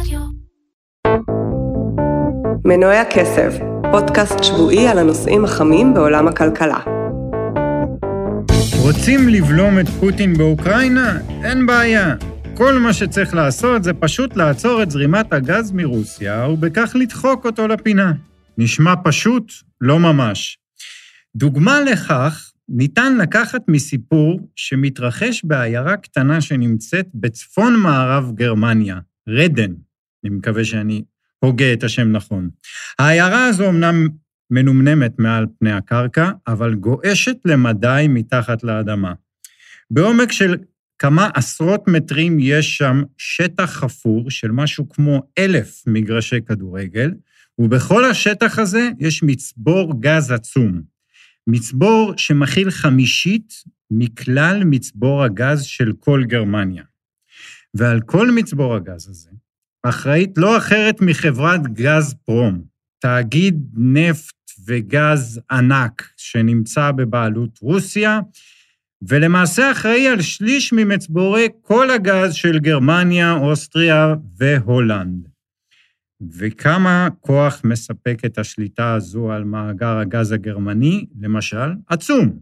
רדיו. מנועי הכסף, פודקאסט שבועי על הנושאים החמים בעולם הכלכלה. רוצים לבלום את פוטין באוקראינה? אין בעיה. כל מה שצריך לעשות זה פשוט לעצור את זרימת הגז מרוסיה, ובכך לדחוק אותו לפינה. נשמע פשוט? לא ממש. דוגמה לכך ניתן לקחת מסיפור שמתרחש בעיירה קטנה שנמצאת בצפון מערב גרמניה, רדן. אני מקווה שאני הוגה את השם נכון. העיירה הזו אמנם מנומנמת מעל פני הקרקע, אבל גועשת למדי מתחת לאדמה. בעומק של כמה עשרות מטרים יש שם שטח חפור של משהו כמו אלף מגרשי כדורגל, ובכל השטח הזה יש מצבור גז עצום. מצבור שמכיל חמישית מכלל מצבור הגז של כל גרמניה. ועל כל מצבור הגז הזה אחראית לא אחרת מחברת גז פרום, תאגיד נפט וגז ענק שנמצא בבעלות רוסיה, ולמעשה אחראי על שליש ממצבורי כל הגז של גרמניה, אוסטריה והולנד. וכמה כוח מספקת השליטה הזו על מאגר הגז הגרמני, למשל? עצום.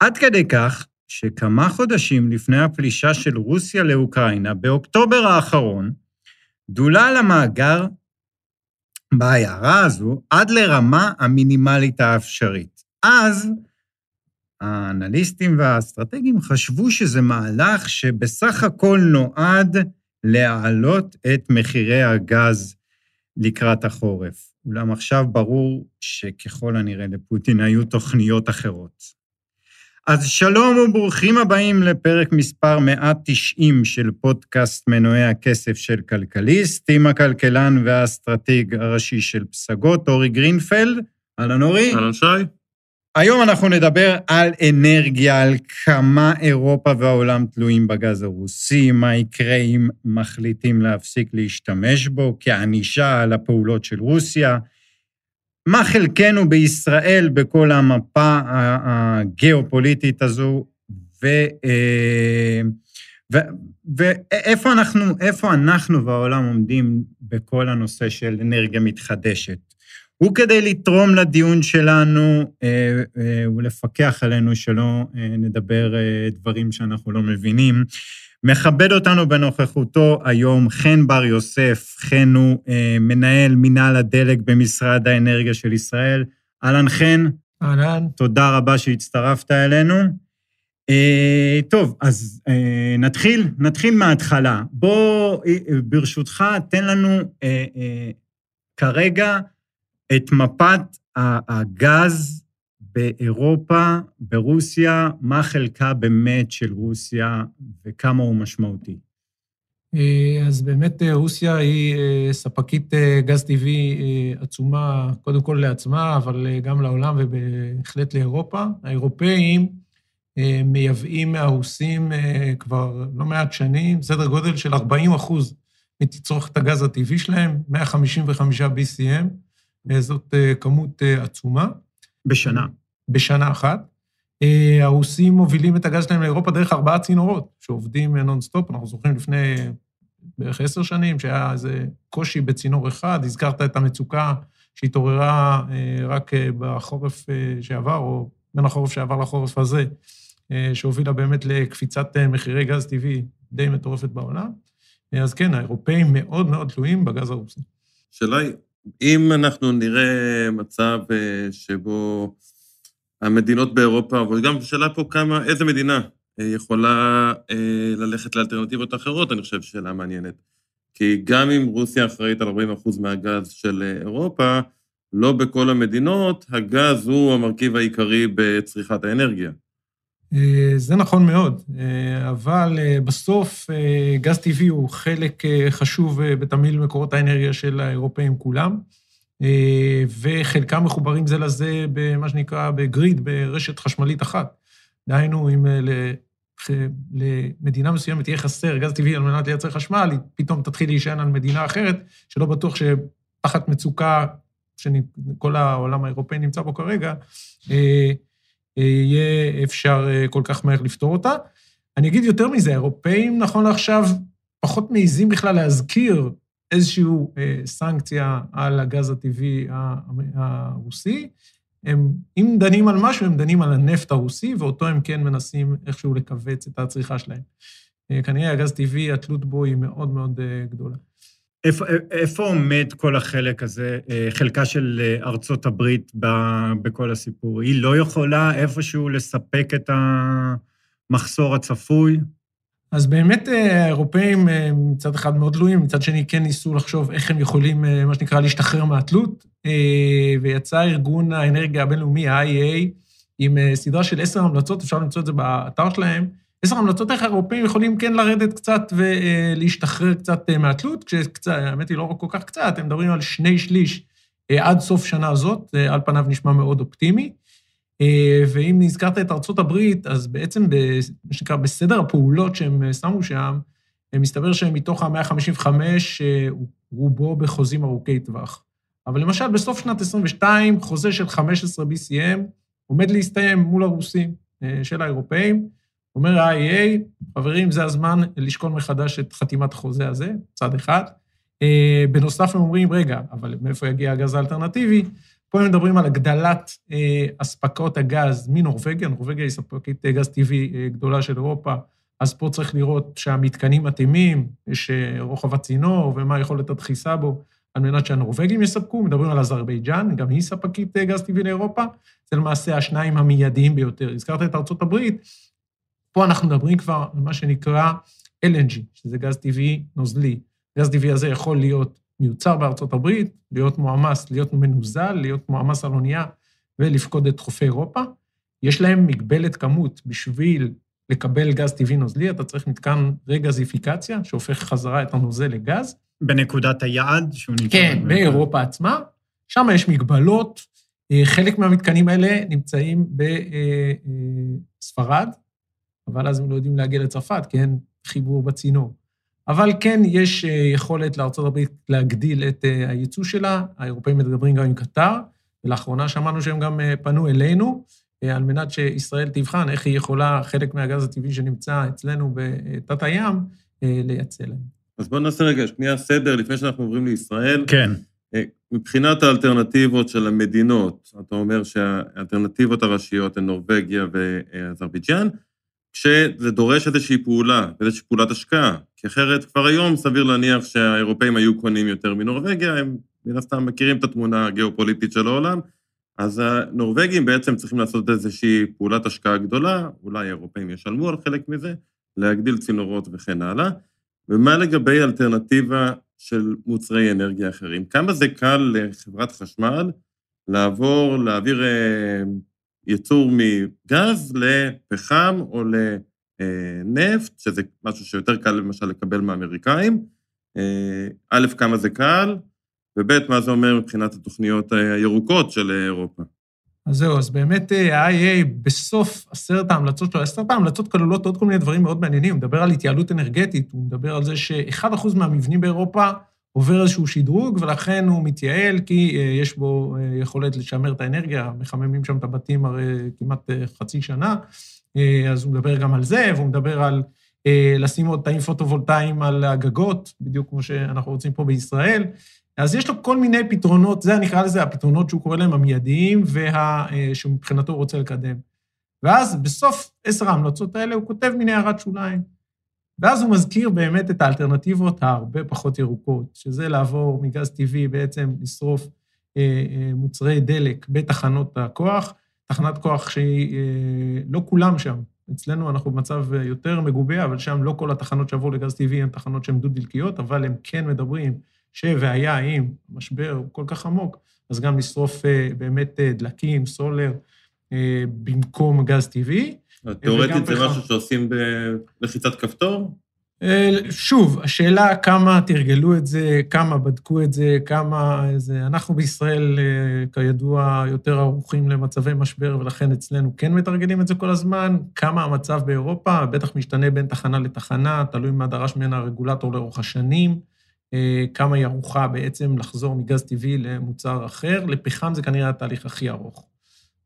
עד כדי כך שכמה חודשים לפני הפלישה של רוסיה לאוקראינה, באוקטובר האחרון, דולל המאגר בעיירה הזו עד לרמה המינימלית האפשרית. אז האנליסטים והאסטרטגים חשבו שזה מהלך שבסך הכל נועד להעלות את מחירי הגז לקראת החורף. אולם עכשיו ברור שככל הנראה לפוטין היו תוכניות אחרות. אז שלום וברוכים הבאים לפרק מספר 190 של פודקאסט מנועי הכסף של כלכליסט, עם הכלכלן והאסטרטג הראשי של פסגות, אורי גרינפלד. אהלן אורי. אהלן שי. היום אנחנו נדבר על אנרגיה, על כמה אירופה והעולם תלויים בגז הרוסי, מה יקרה אם מחליטים להפסיק להשתמש בו כענישה על הפעולות של רוסיה, מה חלקנו בישראל בכל המפה הגיאופוליטית הזו, ו, אה, ו, ואיפה אנחנו, אנחנו והעולם עומדים בכל הנושא של אנרגיה מתחדשת. וכדי לתרום לדיון שלנו אה, אה, ולפקח עלינו שלא נדבר דברים שאנחנו לא מבינים, מכבד אותנו בנוכחותו היום חן בר יוסף, חן הוא מנהל מינהל הדלק במשרד האנרגיה של ישראל. אהלן חן. אהלן. תודה רבה שהצטרפת אלינו. טוב, אז נתחיל, נתחיל מההתחלה. בוא, ברשותך, תן לנו כרגע את מפת הגז באירופה, ברוסיה, מה חלקה באמת של רוסיה וכמה הוא משמעותי. אה, אז באמת אה, רוסיה היא אה, ספקית גז טבעי עצומה, קודם כל לעצמה, אבל גם לעולם ובהחלט לאירופה. האירופאים מייבאים מהרוסים כבר לא מעט שנים, סדר גודל של 40 אחוז מתצרוכת הגז הטבעי שלהם, 155 BCM. זאת כמות עצומה. בשנה. בשנה אחת. אה, הרוסים מובילים את הגז שלהם לאירופה דרך ארבעה צינורות שעובדים נונסטופ. אנחנו זוכרים לפני בערך עשר שנים שהיה איזה קושי בצינור אחד, הזכרת את המצוקה שהתעוררה רק בחורף שעבר, או בין החורף שעבר לחורף הזה, שהובילה באמת לקפיצת מחירי גז טבעי די מטורפת בעולם. אז כן, האירופאים מאוד מאוד תלויים בגז הרוסי. השאלה היא, אם אנחנו נראה מצב אה, שבו המדינות באירופה, וגם השאלה פה כמה, איזה מדינה אה, יכולה אה, ללכת לאלטרנטיבות אחרות, אני חושב שאלה מעניינת. כי גם אם רוסיה אחראית על 40% מהגז של אירופה, לא בכל המדינות הגז הוא המרכיב העיקרי בצריכת האנרגיה. זה נכון מאוד, אבל בסוף גז טבעי הוא חלק חשוב בתמהיל מקורות האנרגיה של האירופאים כולם, וחלקם מחוברים זה לזה במה שנקרא בגריד, ברשת חשמלית אחת. דהיינו, אם למדינה מסוימת יהיה חסר גז טבעי על מנת לייצר חשמל, היא פתאום תתחיל להישען על מדינה אחרת, שלא בטוח שתחת מצוקה שכל העולם האירופאי נמצא בו כרגע, יהיה אפשר אה, כל כך מהר לפתור אותה. אני אגיד יותר מזה, האירופאים נכון לעכשיו פחות מעיזים בכלל להזכיר איזושהי סנקציה על הגז הטבעי הרוסי. הם, אם דנים על משהו, הם דנים על הנפט הרוסי, ואותו הם כן מנסים איכשהו לכווץ את הצריכה שלהם. כנראה הגז טבעי, התלות בו היא מאוד מאוד גדולה. איפה, איפה עומד כל החלק הזה, חלקה של ארצות הברית בכל הסיפור? היא לא יכולה איפשהו לספק את המחסור הצפוי? אז באמת האירופאים מצד אחד מאוד תלויים, מצד שני כן ניסו לחשוב איך הם יכולים, מה שנקרא, להשתחרר מהתלות, ויצא ארגון האנרגיה הבינלאומי, ה-IEA, עם סדרה של עשר המלצות, אפשר למצוא את זה באתר שלהם, עשר המלצות איך האירופאים יכולים כן לרדת קצת ולהשתחרר קצת מהתלות, כשקצת, האמת היא לא כל כך קצת, הם מדברים על שני שליש עד סוף שנה הזאת, על פניו נשמע מאוד אופטימי. ואם הזכרת את ארצות הברית, אז בעצם, מה שנקרא, בסדר הפעולות שהם שמו שם, מסתבר שמתוך ה-155, רובו בחוזים ארוכי טווח. אבל למשל, בסוף שנת 22, חוזה של 15 BCM עומד להסתיים מול הרוסים של האירופאים. אומר ה-IEA, חברים, זה הזמן לשקול מחדש את חתימת החוזה הזה, צד אחד. בנוסף, הם אומרים, רגע, אבל מאיפה יגיע הגז האלטרנטיבי? פה הם מדברים על הגדלת אספקות הגז מנורבגיה, נורבגיה היא ספקית גז טבעי גדולה של אירופה, אז פה צריך לראות שהמתקנים מתאימים, יש רוחב הצינור ומה יכולת הדחיסה בו, על מנת שהנורבגים יספקו, מדברים על אזרבייג'אן, גם היא ספקית גז טבעי לאירופה, זה למעשה השניים המיידיים ביותר. הזכרת את ארצות הברית, פה אנחנו מדברים כבר על מה שנקרא LNG, שזה גז טבעי נוזלי. גז טבעי הזה יכול להיות מיוצר בארצות הברית, להיות מועמס, להיות מנוזל, להיות מועמס על אונייה ולפקוד את חופי אירופה. יש להם מגבלת כמות בשביל לקבל גז טבעי נוזלי, אתה צריך מתקן רגזיפיקציה, שהופך חזרה את הנוזל לגז. בנקודת היעד שהוא נמצא... כן, באירופה עצמה. שם יש מגבלות. חלק מהמתקנים האלה נמצאים בספרד, אבל אז הם לא יודעים להגיע לצרפת, כי אין חיבור בצינור. אבל כן, יש יכולת לארה"ב להגדיל את הייצוא שלה, האירופאים מדברים גם עם קטר, ולאחרונה שמענו שהם גם פנו אלינו, על מנת שישראל תבחן איך היא יכולה, חלק מהגז הטבעי שנמצא אצלנו בתת הים, לייצא להם. אז בואו נעשה רגע שנייה סדר לפני שאנחנו עוברים לישראל. כן. מבחינת האלטרנטיבות של המדינות, אתה אומר שהאלטרנטיבות הראשיות הן נורבגיה ואזרבייג'אן, כשזה דורש איזושהי פעולה, איזושהי פעולת השקעה, כי אחרת כבר היום סביר להניח שהאירופאים היו קונים יותר מנורבגיה, הם מן הסתם מכירים את התמונה הגיאופוליטית של העולם, אז הנורבגים בעצם צריכים לעשות איזושהי פעולת השקעה גדולה, אולי האירופאים ישלמו על חלק מזה, להגדיל צינורות וכן הלאה. ומה לגבי אלטרנטיבה של מוצרי אנרגיה אחרים? כמה זה קל לחברת חשמל לעבור, להעביר ייצור מגז לפחם או לנפט, שזה משהו שיותר קל למשל לקבל מהאמריקאים. א', כמה זה קל, וב', מה זה אומר מבחינת התוכניות הירוקות של אירופה. אז זהו, אז באמת ה-IA בסוף עשרת ההמלצות שלו, עשרת ההמלצות כלולות עוד כל מיני דברים מאוד מעניינים, הוא מדבר על התייעלות אנרגטית, הוא מדבר על זה ש-1% מהמבנים באירופה עובר איזשהו שדרוג, ולכן הוא מתייעל, כי יש בו יכולת לשמר את האנרגיה, מחממים שם את הבתים הרי כמעט חצי שנה, אז הוא מדבר גם על זה, והוא מדבר על לשים עוד תאים פוטו-וולטאיים על הגגות, בדיוק כמו שאנחנו רוצים פה בישראל. אז יש לו כל מיני פתרונות, זה נקרא לזה הפתרונות שהוא קורא להם המיידיים, ושמבחינתו הוא רוצה לקדם. ואז בסוף עשר ההמלצות האלה הוא כותב מיני הערת שוליים. ואז הוא מזכיר באמת את האלטרנטיבות ההרבה פחות ירוקות, שזה לעבור מגז טבעי בעצם לשרוף אה, אה, מוצרי דלק בתחנות הכוח, תחנת כוח שהיא, אה, לא כולם שם, אצלנו אנחנו במצב יותר מגובה, אבל שם לא כל התחנות שעברו לגז טבעי הן תחנות שהן דו-דלקיות, אבל הם כן מדברים שוהיה אם משבר כל כך עמוק, אז גם לשרוף באמת דלקים, סולר, במקום גז טבעי. תאורטית זה משהו שעושים בלחיצת כפתור? שוב, השאלה כמה תרגלו את זה, כמה בדקו את זה, כמה... זה... אנחנו בישראל, כידוע, יותר ערוכים למצבי משבר, ולכן אצלנו כן מתרגלים את זה כל הזמן. כמה המצב באירופה, בטח משתנה בין תחנה לתחנה, תלוי מה דרש ממנה הרגולטור לאורך השנים. כמה היא ערוכה בעצם לחזור מגז טבעי למוצר אחר. לפחם זה כנראה התהליך הכי ארוך.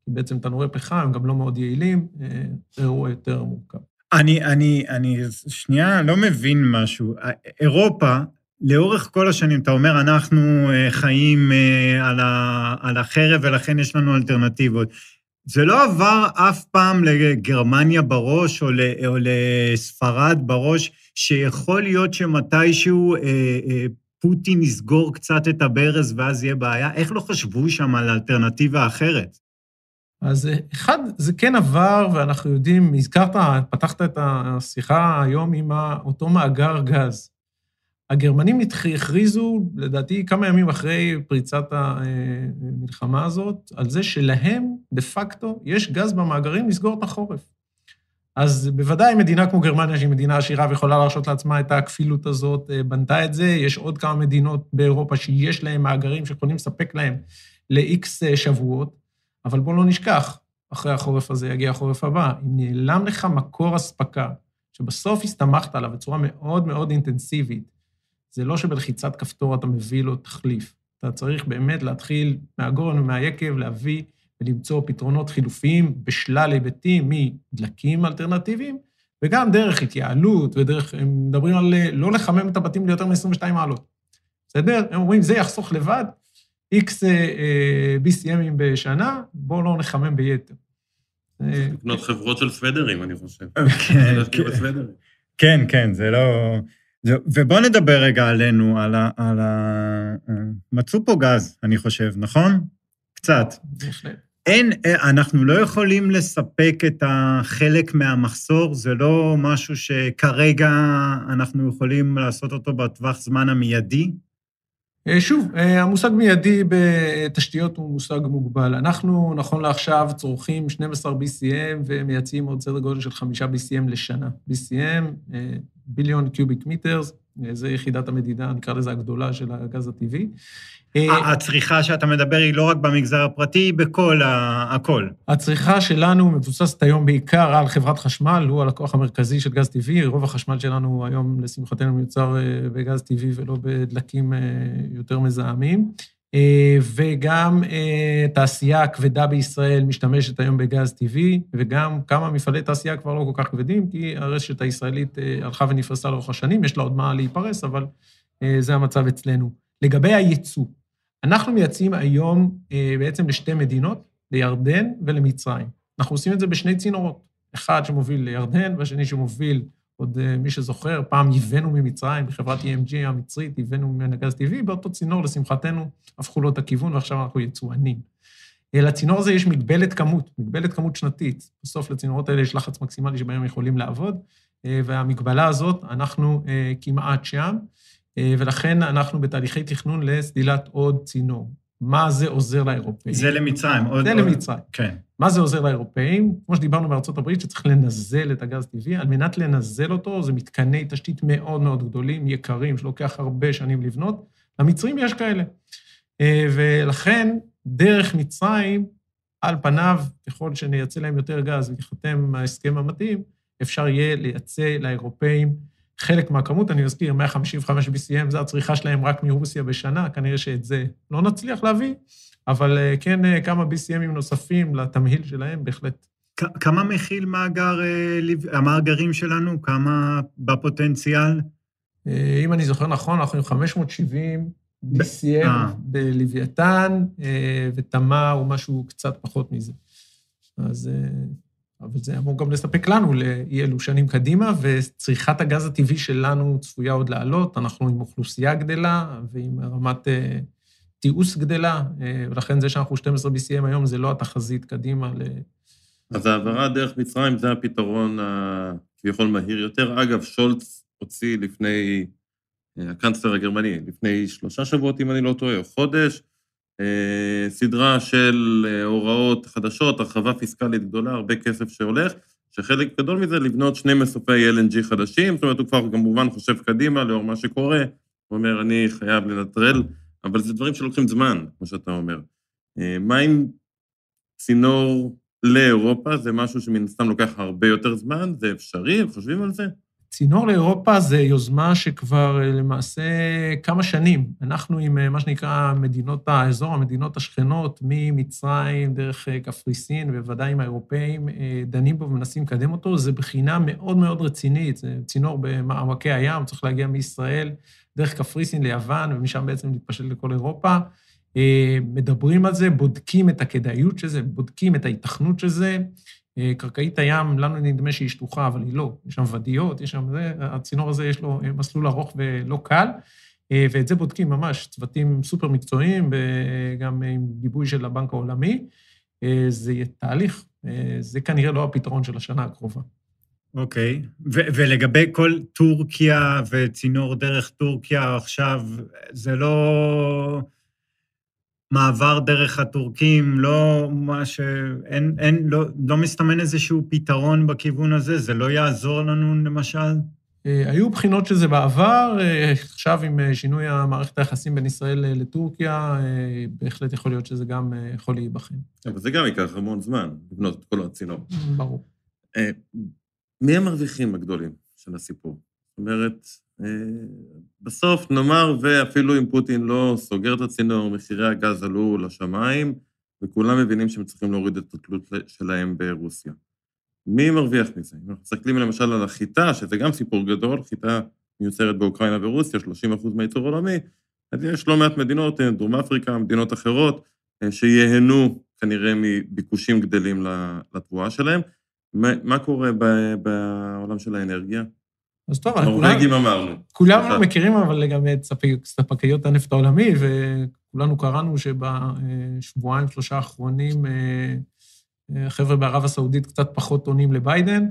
כי בעצם תנורי פחם הם גם לא מאוד יעילים, זה אירוע יותר מורכב. אני, אני, אני שנייה לא מבין משהו. אירופה לאורך כל השנים, אתה אומר, אנחנו אה, חיים אה, על, ה, על החרב ולכן יש לנו אלטרנטיבות. זה לא עבר אף פעם לגרמניה בראש או, ל, או לספרד בראש, שיכול להיות שמתישהו אה, אה, פוטין יסגור קצת את הברז ואז יהיה בעיה? איך לא חשבו שם על אלטרנטיבה אחרת? אז אה, אחד, זה כן עבר, ואנחנו יודעים, הזכרת, פתחת את השיחה היום עם אותו מאגר גז. הגרמנים הכריזו, לדעתי, כמה ימים אחרי פריצת המלחמה הזאת, על זה שלהם, דה פקטו, יש גז במאגרים לסגור את החורף. אז בוודאי מדינה כמו גרמניה, שהיא מדינה עשירה ויכולה להרשות לעצמה את הכפילות הזאת, אה, בנתה את זה. יש עוד כמה מדינות באירופה שיש להן מאגרים שיכולים לספק להן ל-X אה, שבועות, אבל בואו לא נשכח, אחרי החורף הזה יגיע החורף הבא. אם נעלם לך מקור אספקה, שבסוף הסתמכת עליו בצורה מאוד מאוד אינטנסיבית, זה לא שבלחיצת כפתור אתה מביא לו תחליף. אתה צריך באמת להתחיל מהגורן ומהיקב להביא ולמצוא פתרונות חילופיים בשלל היבטים מדלקים אלטרנטיביים, וגם דרך התייעלות ודרך, הם מדברים על לא לחמם את הבתים ליותר מ-22 מעלות. בסדר? הם אומרים, זה יחסוך לבד X אה, אה, BCMים בשנה, בואו לא נחמם ביתר. לקנות חברות של סוודרים, אני חושב. כן, כן. כן, כן, זה לא... ובואו נדבר רגע עלינו, על ה... על ה... מצאו פה גז, אני חושב, נכון? קצת. אין, אנחנו לא יכולים לספק את החלק מהמחסור, זה לא משהו שכרגע אנחנו יכולים לעשות אותו בטווח זמן המיידי? אה, שוב, אה, המושג מיידי בתשתיות הוא מושג מוגבל. אנחנו, נכון לעכשיו, צורכים 12 BCM ומייצאים עוד סדר גודל של 5 BCM לשנה. BCM, ביליון קיוביק מיטרס, זה יחידת המדידה, נקרא לזה הגדולה של הגז הטבעי. אה, הצריכה שאתה מדבר היא לא רק במגזר הפרטי, היא בכל ה... הכל. הצריכה שלנו מבוססת היום בעיקר על חברת חשמל, הוא הלקוח המרכזי של גז טבעי, רוב החשמל שלנו היום, לשמחתנו, מיוצר אה, בגז טבעי ולא בדלקים אה, יותר מזהמים. וגם תעשייה כבדה בישראל משתמשת היום בגז טבעי, וגם כמה מפעלי תעשייה כבר לא כל כך כבדים, כי הרשת הישראלית הלכה ונפרסה לאורך השנים, יש לה עוד מה להיפרס, אבל זה המצב אצלנו. לגבי הייצוא, אנחנו מייצאים היום אה, בעצם לשתי מדינות, לירדן ולמצרים. אנחנו עושים את זה בשני צינורות, אחד שמוביל לירדן והשני שמוביל, עוד אה, מי שזוכר, פעם ייבאנו ממצרים, בחברת EMG המצרית, ייבאנו ממנה גז טבעי, באותו צינור, לשמחתנו, הפכו לו את הכיוון ועכשיו אנחנו יצואנים. אה, לצינור הזה יש מגבלת כמות, מגבלת כמות שנתית. בסוף לצינורות האלה יש לחץ מקסימלי שבהם יכולים לעבוד, והמגבלה הזאת, אנחנו כמעט שם. אה, ולכן אנחנו בתהליכי תכנון לסדילת עוד צינור. מה זה עוזר לאירופאים? זה למצרים. עוד... זה למצרים. כן. מה זה עוזר לאירופאים? כמו שדיברנו בארצות הברית, שצריך לנזל את הגז טבעי. על מנת לנזל אותו, זה מתקני תשתית מאוד מאוד גדולים, יקרים, שלוקח הרבה שנים לבנות. למצרים יש כאלה. אה, ולכן, דרך מצרים, על פניו, ככל שנייצא להם יותר גז וייחתם ההסכם המתאים, אפשר יהיה לייצא לאירופאים חלק מהכמות, אני אזכיר, 155 BCM, זה הצריכה שלהם רק מרוסיה בשנה, כנראה שאת זה לא נצליח להביא, אבל אה, כן אה, כמה BCMים נוספים לתמהיל שלהם, בהחלט. כמה מכיל מאגר, אה, המאגרים שלנו? כמה בפוטנציאל? אם אני זוכר נכון, אנחנו עם 570 BCM בלוויתן, ותמר הוא משהו קצת פחות מזה. אז אבל זה אמור גם לספק לנו לאי אלו שנים קדימה, וצריכת הגז הטבעי שלנו צפויה עוד לעלות. אנחנו עם אוכלוסייה גדלה ועם רמת אה, תיעוש גדלה, אה, ולכן זה שאנחנו 12 BCM היום זה לא התחזית קדימה ל... אז העברה דרך מצרים זה הפתרון הכביכול מהיר יותר. אגב, שולץ הוציא לפני, אה, הקאנצלר הגרמני, לפני שלושה שבועות, אם אני לא טועה, או חודש, סדרה של אה, הוראות חדשות, הרחבה פיסקלית גדולה, הרבה כסף שהולך, שחלק גדול מזה לבנות שני מסופי LNG חדשים, זאת אומרת, הוא כבר כמובן חושב קדימה לאור מה שקורה, הוא אומר, אני חייב לנטרל, אבל זה דברים שלוקחים זמן, כמו שאתה אומר. אה, מה עם צינור לאירופה? זה משהו שמן הסתם לוקח הרבה יותר זמן, זה אפשרי, חושבים על זה? צינור לאירופה זה יוזמה שכבר אה, למעשה כמה שנים, אנחנו עם אה, מה שנקרא מדינות האזור, המדינות השכנות, ממצרים דרך אה, קפריסין, ובוודאי עם האירופאים, דנים בו ומנסים לקדם אותו. זה בחינה מאוד מאוד רצינית, זה צינור במעמקי הים, צריך להגיע מישראל דרך קפריסין ליוון, ומשם בעצם להתפשט לכל אירופה. מדברים על זה, בודקים את הכדאיות של זה, בודקים את ההיתכנות של זה. אה, קרקעית הים, לנו נדמה שהיא שטוחה, אבל היא לא. יש שם ואדיות, יש שם זה, הצינור הזה יש לו אה, מסלול ארוך ולא קל, ואת זה בודקים ממש, צוותים סופר מקצועיים, גם עם גיבוי של הבנק העולמי. זה יהיה תהליך, זה כנראה לא הפתרון של השנה הקרובה. אוקיי, okay. ולגבי כל טורקיה וצינור דרך טורקיה עכשיו, זה לא... מעבר דרך הטורקים, לא מה ש... אין, אין, לא, לא מסתמן איזשהו פתרון בכיוון הזה? זה לא יעזור לנו, למשל? אה, היו בחינות של זה בעבר, אה, עכשיו עם אה, שינוי המערכת היחסים בין ישראל לטורקיה, בהחלט יכול להיות שזה גם יכול להיבחן. אבל זה גם ייקח המון זמן, לבנות את כל הצינור. ברור. מי המרוויחים הגדולים של הסיפור? זאת אומרת, בסוף נאמר, ואפילו אם פוטין לא סוגר את הצינור, מחירי הגז עלו לשמיים, וכולם מבינים שהם צריכים להוריד את התלות שלהם ברוסיה. מי מרוויח מזה? אם אנחנו מסתכלים למשל על החיטה, שזה גם סיפור גדול, חיטה מיוצרת באוקראינה ורוסיה, 30 אחוז מהייצור העולמי, אז יש לא מעט מדינות, דרום אפריקה, מדינות אחרות, שייהנו כנראה מביקושים גדלים לתבואה שלהם. מה קורה בעולם של האנרגיה? אז טוב, נורבגים אמרנו. כולנו מכירים אבל גם את ספקיות הנפט העולמי, וכולנו קראנו שבשבועיים, שלושה האחרונים, החבר'ה אה, בערב הסעודית קצת פחות עונים לביידן,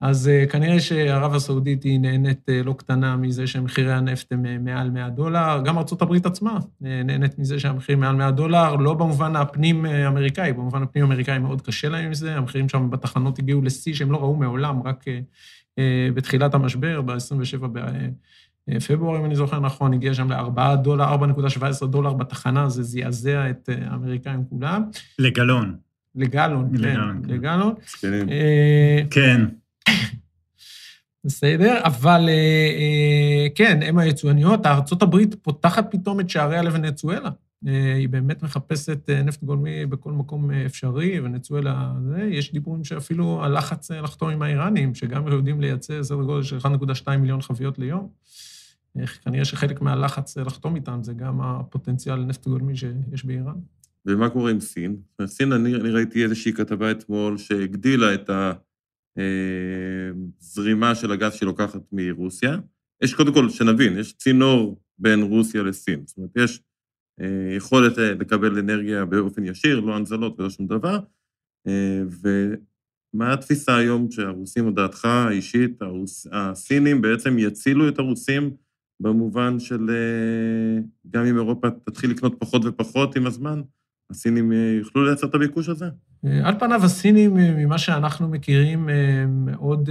אז אה, כנראה שערב הסעודית היא נהנית אה, לא קטנה מזה שמחירי הנפט הם מעל 100 דולר, גם ארה"ב עצמה נהנית מזה שהמחירים מעל 100 דולר, לא במובן הפנים-אמריקאי, במובן הפנים-אמריקאי מאוד קשה להם עם זה, המחירים שם בתחנות הגיעו לשיא שהם לא ראו מעולם, רק אה, בתחילת המשבר, ב-27 בפברואר, אם אני זוכר נכון, הגיע שם ל-4 דולר, 4.17 דולר בתחנה, זה זעזע את אה, האמריקאים כולם. לגלון. לגלון, כן, לגלון. לגלון. אה, כן. בסדר, אבל כן, הן היצואניות, ארה"ב פותחת פתאום את שעריה לוונצואלה. אה, היא באמת מחפשת אה, נפט גולמי בכל מקום אה, אפשרי, ונצואלה, זה, יש דיבורים שאפילו הלחץ לחתום עם האיראנים, שגם יודעים לייצא סדר גודל של 1.2 מיליון חביות ליום. כנראה שחלק מהלחץ לחתום איתם זה גם הפוטנציאל נפט גולמי שיש באיראן. ומה קורה עם סין? סין, אני, אני ראיתי איזושהי כתבה אתמול שהגדילה את הזרימה של הגז שהיא לוקחת מרוסיה. יש קודם כל, שנבין, יש צינור בין רוסיה לסין. זאת אומרת, יש יכולת אה, לקבל אנרגיה באופן ישיר, לא הנזלות ולא שום דבר. אה, ומה התפיסה היום שהרוסים, או דעתך האישית, הרוס, הסינים בעצם יצילו את הרוסים במובן של גם אם אירופה תתחיל לקנות פחות ופחות עם הזמן, הסינים יוכלו לייצר את הביקוש הזה? על פניו הסינים, ממה שאנחנו מכירים, מאוד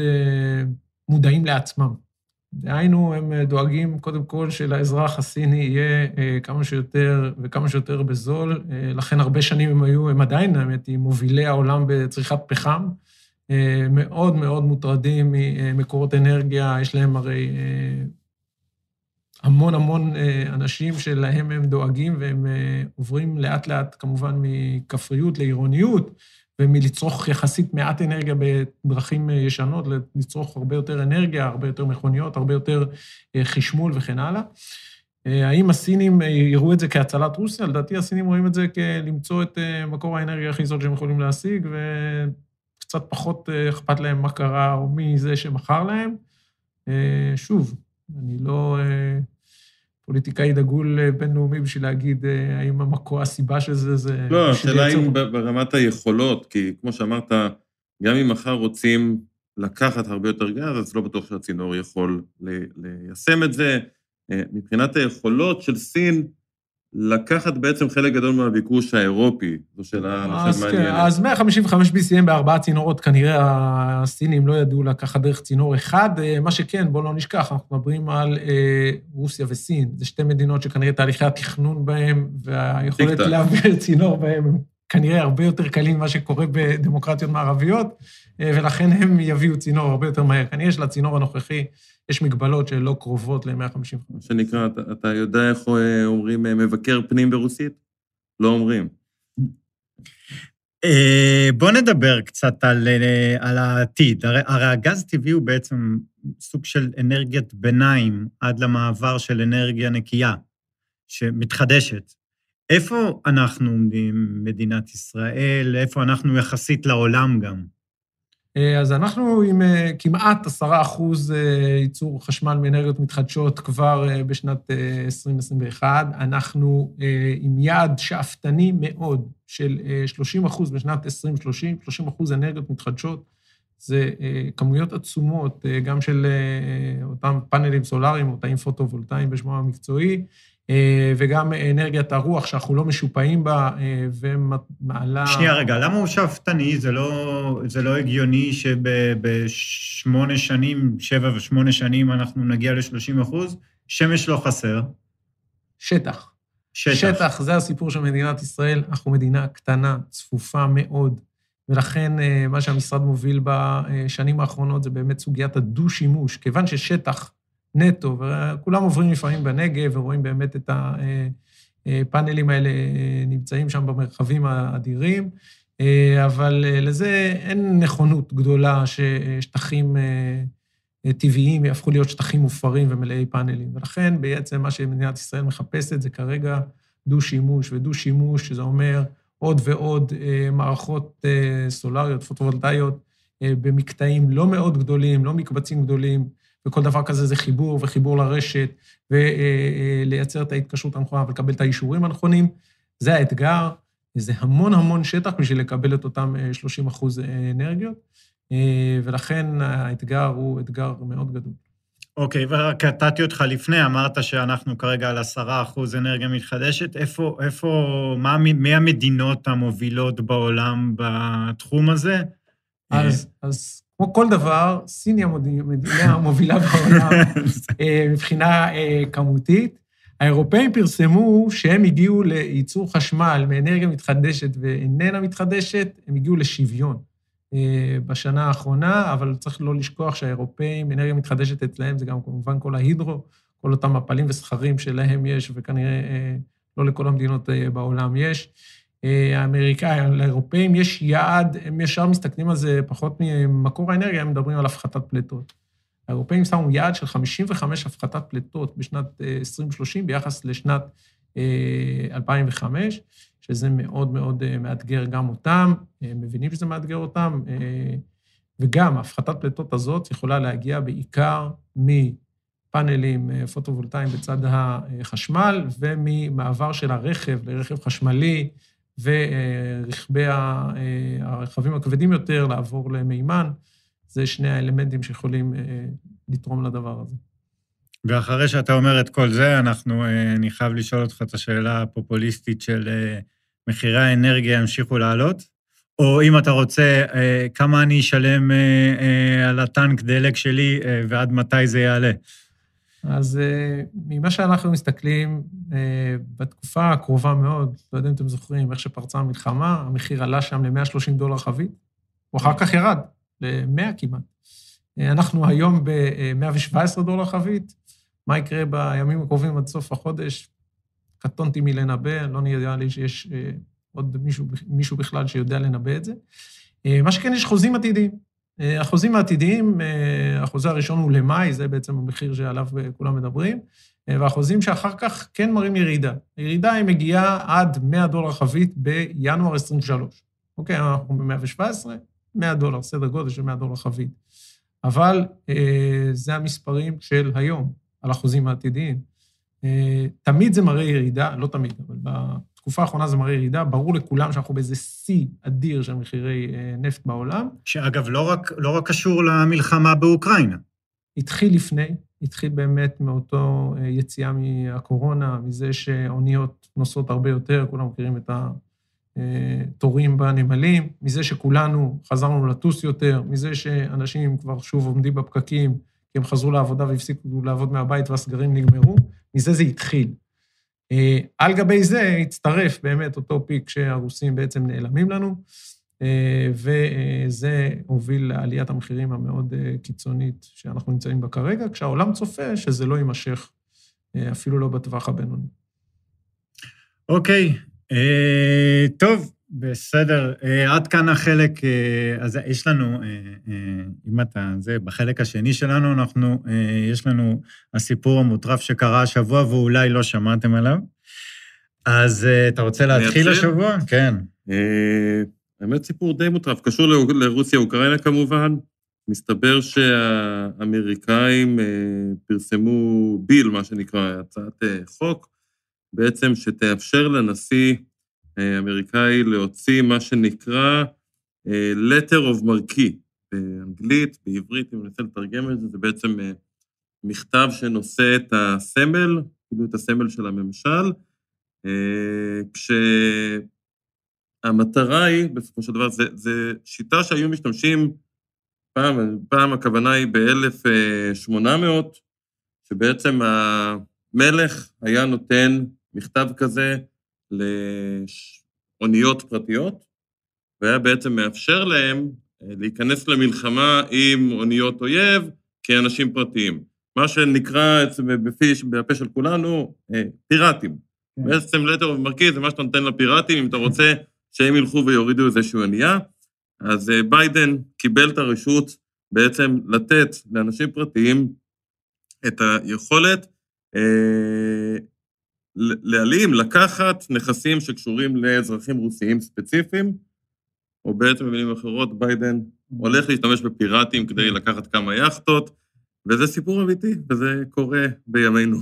מודעים לעצמם. דהיינו, הם אה, דואגים קודם כל שלאזרח הסיני יהיה אה, כמה שיותר וכמה שיותר בזול. אה, לכן הרבה שנים הם היו, הם עדיין, האמת היא, מובילי העולם בצריכת פחם. מאוד מאוד מוטרדים ממקורות אנרגיה, יש להם הרי המון המון אנשים שלהם הם דואגים, והם עוברים לאט-לאט, כמובן, מכפריות לעירוניות. ומלצרוך יחסית מעט אנרגיה בדרכים אה, ישנות, לצרוך הרבה יותר אנרגיה, הרבה יותר מכוניות, הרבה יותר אה, חשמול וכן הלאה. אה, האם הסינים יראו את זה כהצלת רוסיה? לדעתי הסינים רואים את זה כלמצוא את מקור האנרגיה הכי זול שהם יכולים להשיג, וקצת פחות אכפת להם מה קרה או מי זה שמכר להם. שוב, אני לא פוליטיקאי דגול אה, בינלאומי בשביל להגיד אה, האם המקור, הסיבה של זה זה... לא, השאלה אם ברמת היכולות, כי כמו שאמרת, גם אם מחר רוצים לקחת הרבה יותר גז, אז לא בטוח שהצינור יכול ליישם את זה. אה, מבחינת היכולות של סין, לקחת בעצם חלק גדול מהביקוש האירופי, זו שאלה כן, מעניינת. אז 155 BCM בארבעה צינורות, כנראה הסינים לא ידעו לקחת דרך צינור אחד. אה, מה שכן, בואו לא נשכח, אנחנו מדברים על אה, רוסיה וסין. זה שתי מדינות שכנראה תהליכי התכנון בהן והיכולת להעביר צינור בהן הם כנראה הרבה יותר קלים ממה שקורה בדמוקרטיות מערביות, אה, ולכן הם יביאו צינור הרבה יותר מהר. כנראה שלצינור הנוכחי יש מגבלות שלא קרובות ל-155. מה שנקרא, אתה, אתה יודע איך אה, אומרים אה, מבקר פנים ברוסית? לא אומרים. אה, בוא נדבר קצת על, על העתיד. הרי, הרי הגז טבעי הוא בעצם סוג של אנרגיית ביניים עד למעבר של אנרגיה נקייה, שמתחדשת. איפה אנחנו עומדים, מדינת ישראל? איפה אנחנו יחסית לעולם גם? אה, אז אנחנו עם אה, כמעט עשרה אחוז אה, ייצור חשמל מאנרגיות מתחדשות כבר בשנת 2021. אנחנו עם יעד שאפתני מאוד של 30 אחוז בשנת 2030, 30 אחוז אנרגיות מתחדשות. זה כמויות עצומות, גם של אותם פאנלים סולאריים, או תאים פוטו-וולטאיים בשמו המקצועי, וגם אנרגיית הרוח, שאנחנו לא משופעים בה, אה, ומעלה... שנייה, רגע, למה הוא שאפתני? זה לא, זה לא הגיוני שבשמונה שנים, שבע ושמונה שנים, אנחנו נגיע ל-30 אחוז? שמש לא חסר. שטח. שטח. שטח, זה הסיפור של מדינת ישראל. אנחנו מדינה קטנה, צפופה מאוד, ולכן אה, מה שהמשרד מוביל בשנים האחרונות זה באמת סוגיית הדו-שימוש. כיוון ששטח נטו, וכולם עוברים לפעמים בנגב ורואים באמת את הפאנלים האלה נמצאים שם במרחבים האדירים, אבל לזה אין נכונות גדולה ששטחים טבעיים יהפכו להיות שטחים מופרים ומלאי פאנלים. ולכן בעצם מה שמדינת ישראל מחפשת זה כרגע דו-שימוש, ודו-שימוש, שזה אומר עוד ועוד מערכות סולריות, פוטו-וולטאיות, במקטעים לא מאוד גדולים, לא מקבצים גדולים, וכל דבר כזה זה חיבור וחיבור לרשת, ולייצר את ההתקשרות הנכונה ולקבל את האישורים הנכונים. זה האתגר, זה המון המון שטח בשביל לקבל את אותם 30 אחוז אנרגיות, ולכן האתגר הוא אתגר מאוד גדול. אוקיי, okay, ורק קטעתי אותך לפני, אמרת שאנחנו כרגע על 10 אחוז אנרגיה מתחדשת. איפה, איפה, מה, מי המדינות המובילות בעולם בתחום הזה? אז, אז כמו כל דבר, סין היא המדינה המובילה בעולם אה, מבחינה אה, כמותית. האירופאים פרסמו שהם הגיעו לייצור חשמל מאנרגיה מתחדשת ואיננה מתחדשת, הם הגיעו לשוויון אה, בשנה האחרונה, אבל צריך לא לשכוח שהאירופאים, אנרגיה מתחדשת אצלהם זה גם כמובן כל ההידרו, כל אותם מפלים וסכרים שלהם יש, וכנראה לא לכל המדינות בעולם יש. האמריקאים, לאירופאים יש יעד, הם ישר מסתכלים על זה פחות ממקור האנרגיה, הם מדברים על הפחתת פליטות. האירופאים שמו יעד של 55 הפחתת פליטות בשנת 2030 ביחס לשנת 2005, שזה מאוד מאוד מאתגר גם אותם, הם מבינים שזה מאתגר אותם, וגם הפחתת פליטות הזאת יכולה להגיע בעיקר מפאנלים פוטו-וולטאיים בצד החשמל וממעבר של הרכב לרכב חשמלי, ורכבי הרכבים הכבדים יותר, לעבור למימן. זה שני האלמנטים שיכולים לתרום לדבר הזה. ואחרי שאתה אומר את כל זה, אנחנו, אני חייב לשאול אותך את השאלה הפופוליסטית של מחירי האנרגיה ימשיכו לעלות? או אם אתה רוצה, כמה אני אשלם על הטנק דלק שלי ועד מתי זה יעלה? אז ממה שאנחנו מסתכלים, בתקופה הקרובה מאוד, לא יודע אם אתם זוכרים, איך שפרצה המלחמה, המחיר עלה שם ל-130 דולר חבית, הוא אחר כך ירד ל-100 כמעט. אנחנו היום ב-117 דולר חבית, מה יקרה בימים הקרובים עד סוף החודש? קטונתי מלנבא, לא נראה לי שיש עוד מישהו, מישהו בכלל שיודע לנבא את זה. מה שכן, יש חוזים עתידיים. החוזים העתידיים, החוזה הראשון הוא למאי, זה בעצם המחיר שעליו כולם מדברים, והחוזים שאחר כך כן מראים ירידה. הירידה היא מגיעה עד 100 דולר חבית בינואר 23. אוקיי, אנחנו ב-117, 100 דולר, סדר גודל של 100 דולר חבית. אבל זה המספרים של היום, על החוזים העתידיים. תמיד זה מראה ירידה, לא תמיד, אבל בתקופה האחרונה זה מראה ירידה, ברור לכולם שאנחנו באיזה שיא אדיר של מחירי נפט בעולם. שאגב, לא רק, לא רק קשור למלחמה באוקראינה. התחיל לפני, התחיל באמת מאותו יציאה מהקורונה, מזה שאוניות נוסעות הרבה יותר, כולם מכירים את התורים בנמלים, מזה שכולנו חזרנו לטוס יותר, מזה שאנשים כבר שוב עומדים בפקקים, כי הם חזרו לעבודה והפסיקו לעבוד מהבית והסגרים נגמרו, מזה זה התחיל. על גבי זה הצטרף באמת אותו פיק שהרוסים בעצם נעלמים לנו, וזה הוביל לעליית המחירים המאוד קיצונית שאנחנו נמצאים בה כרגע, כשהעולם צופה שזה לא יימשך אפילו לא בטווח הבינוני. אוקיי, טוב, בסדר, אה, עד כאן החלק, אה, אז יש לנו, אה, אם אתה, זה, בחלק השני שלנו, אנחנו, יש לנו הסיפור המוטרף שקרה השבוע ואולי לא שמעתם עליו. אז אתה רוצה להתחיל? השבוע? כן. האמת, סיפור די מוטרף, קשור לרוסיה-אוקראינה כמובן. מסתבר שהאמריקאים פרסמו ביל, מה שנקרא, הצעת חוק, בעצם שתאפשר לנשיא אה, האמריקאי להוציא מה שנקרא אה, letter of marquee, באנגלית, בעברית, אם רוצה לתרגם את זה, זה בעצם אה, מכתב שנושא את הסמל, כאילו את הסמל של הממשל, אה, כש... המטרה היא, בסופו של דבר, זה שיטה שהיו משתמשים פעם, פעם הכוונה היא ב-1800, שבעצם המלך היה נותן מכתב כזה לאוניות פרטיות, והיה בעצם מאפשר להם אה, להיכנס למלחמה עם אוניות אויב כאנשים פרטיים. מה שנקרא בפי, בפה של כולנו, אה, פיראטים. כן. בעצם לטר ומרכיב זה מה שאתה נותן לפיראטים, אם אתה רוצה שהם ילכו ויורידו איזושהי אונייה. אז אה, ביידן קיבל את הרשות בעצם לתת לאנשים פרטיים את היכולת אה, ל- להעלים, לקחת נכסים שקשורים לאזרחים רוסיים ספציפיים, או בעצם במילים אחרות, ביידן הולך להשתמש בפיראטים כדי לקחת כמה יכטות, וזה סיפור אמיתי, וזה קורה בימינו.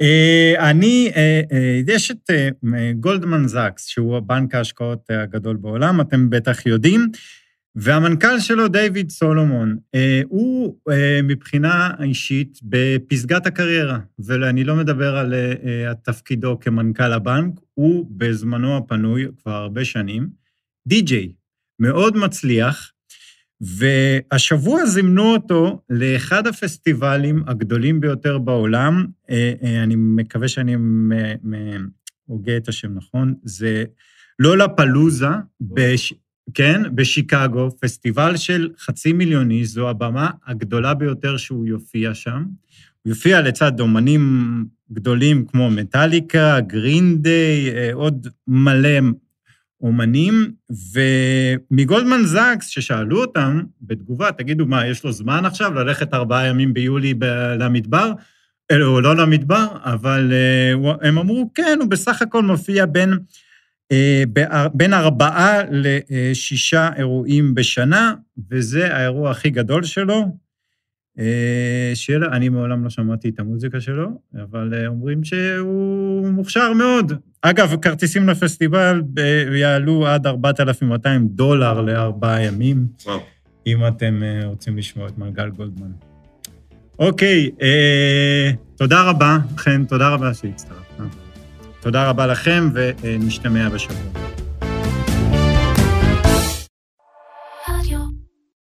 אה, אני, אה, אה, יש את גולדמן זקס, שהוא הבנק ההשקעות הגדול בעולם, אתם בטח יודעים, והמנכ"ל שלו, דיוויד סולומון, אה, הוא אה, מבחינה אישית בפסגת הקריירה, ואני לא מדבר על אה, תפקידו כמנכ"ל הבנק, הוא בזמנו הפנוי כבר הרבה שנים, די-ג'יי, מאוד מצליח, והשבוע זימנו אותו לאחד הפסטיבלים הגדולים ביותר בעולם, אה, אה, אני מקווה שאני הוגה את השם נכון, זה לולה פלוזה, בש... כן, בשיקגו, פסטיבל של חצי מיליון איש, זו הבמה הגדולה ביותר שהוא יופיע שם. הוא יופיע לצד אומנים גדולים כמו מטאליקה, גרין דיי, אה, עוד מלא אומנים, ומגולדמן זקס, ששאלו אותם בתגובה, תגידו, מה, יש לו זמן עכשיו ללכת ארבעה ימים ביולי ב- למדבר? אה, או לא למדבר, אבל אה, הם אמרו, כן, הוא בסך הכל מופיע בין, בין ארבעה לשישה אירועים בשנה, וזה האירוע הכי גדול שלו. אה, לה- אני מעולם לא שמעתי את המוזיקה שלו, אבל אה, אומרים שהוא מוכשר מאוד. אגב, כרטיסים לפסטיבל יעלו עד 4,200 דולר לארבעה ימים, וואו. אם אתם אה, רוצים לשמוע את מנגל גולדמן. אוקיי, אה, תודה רבה, חן, תודה רבה שהצטרפת. תודה רבה לכם, ונשתמע בשבוע.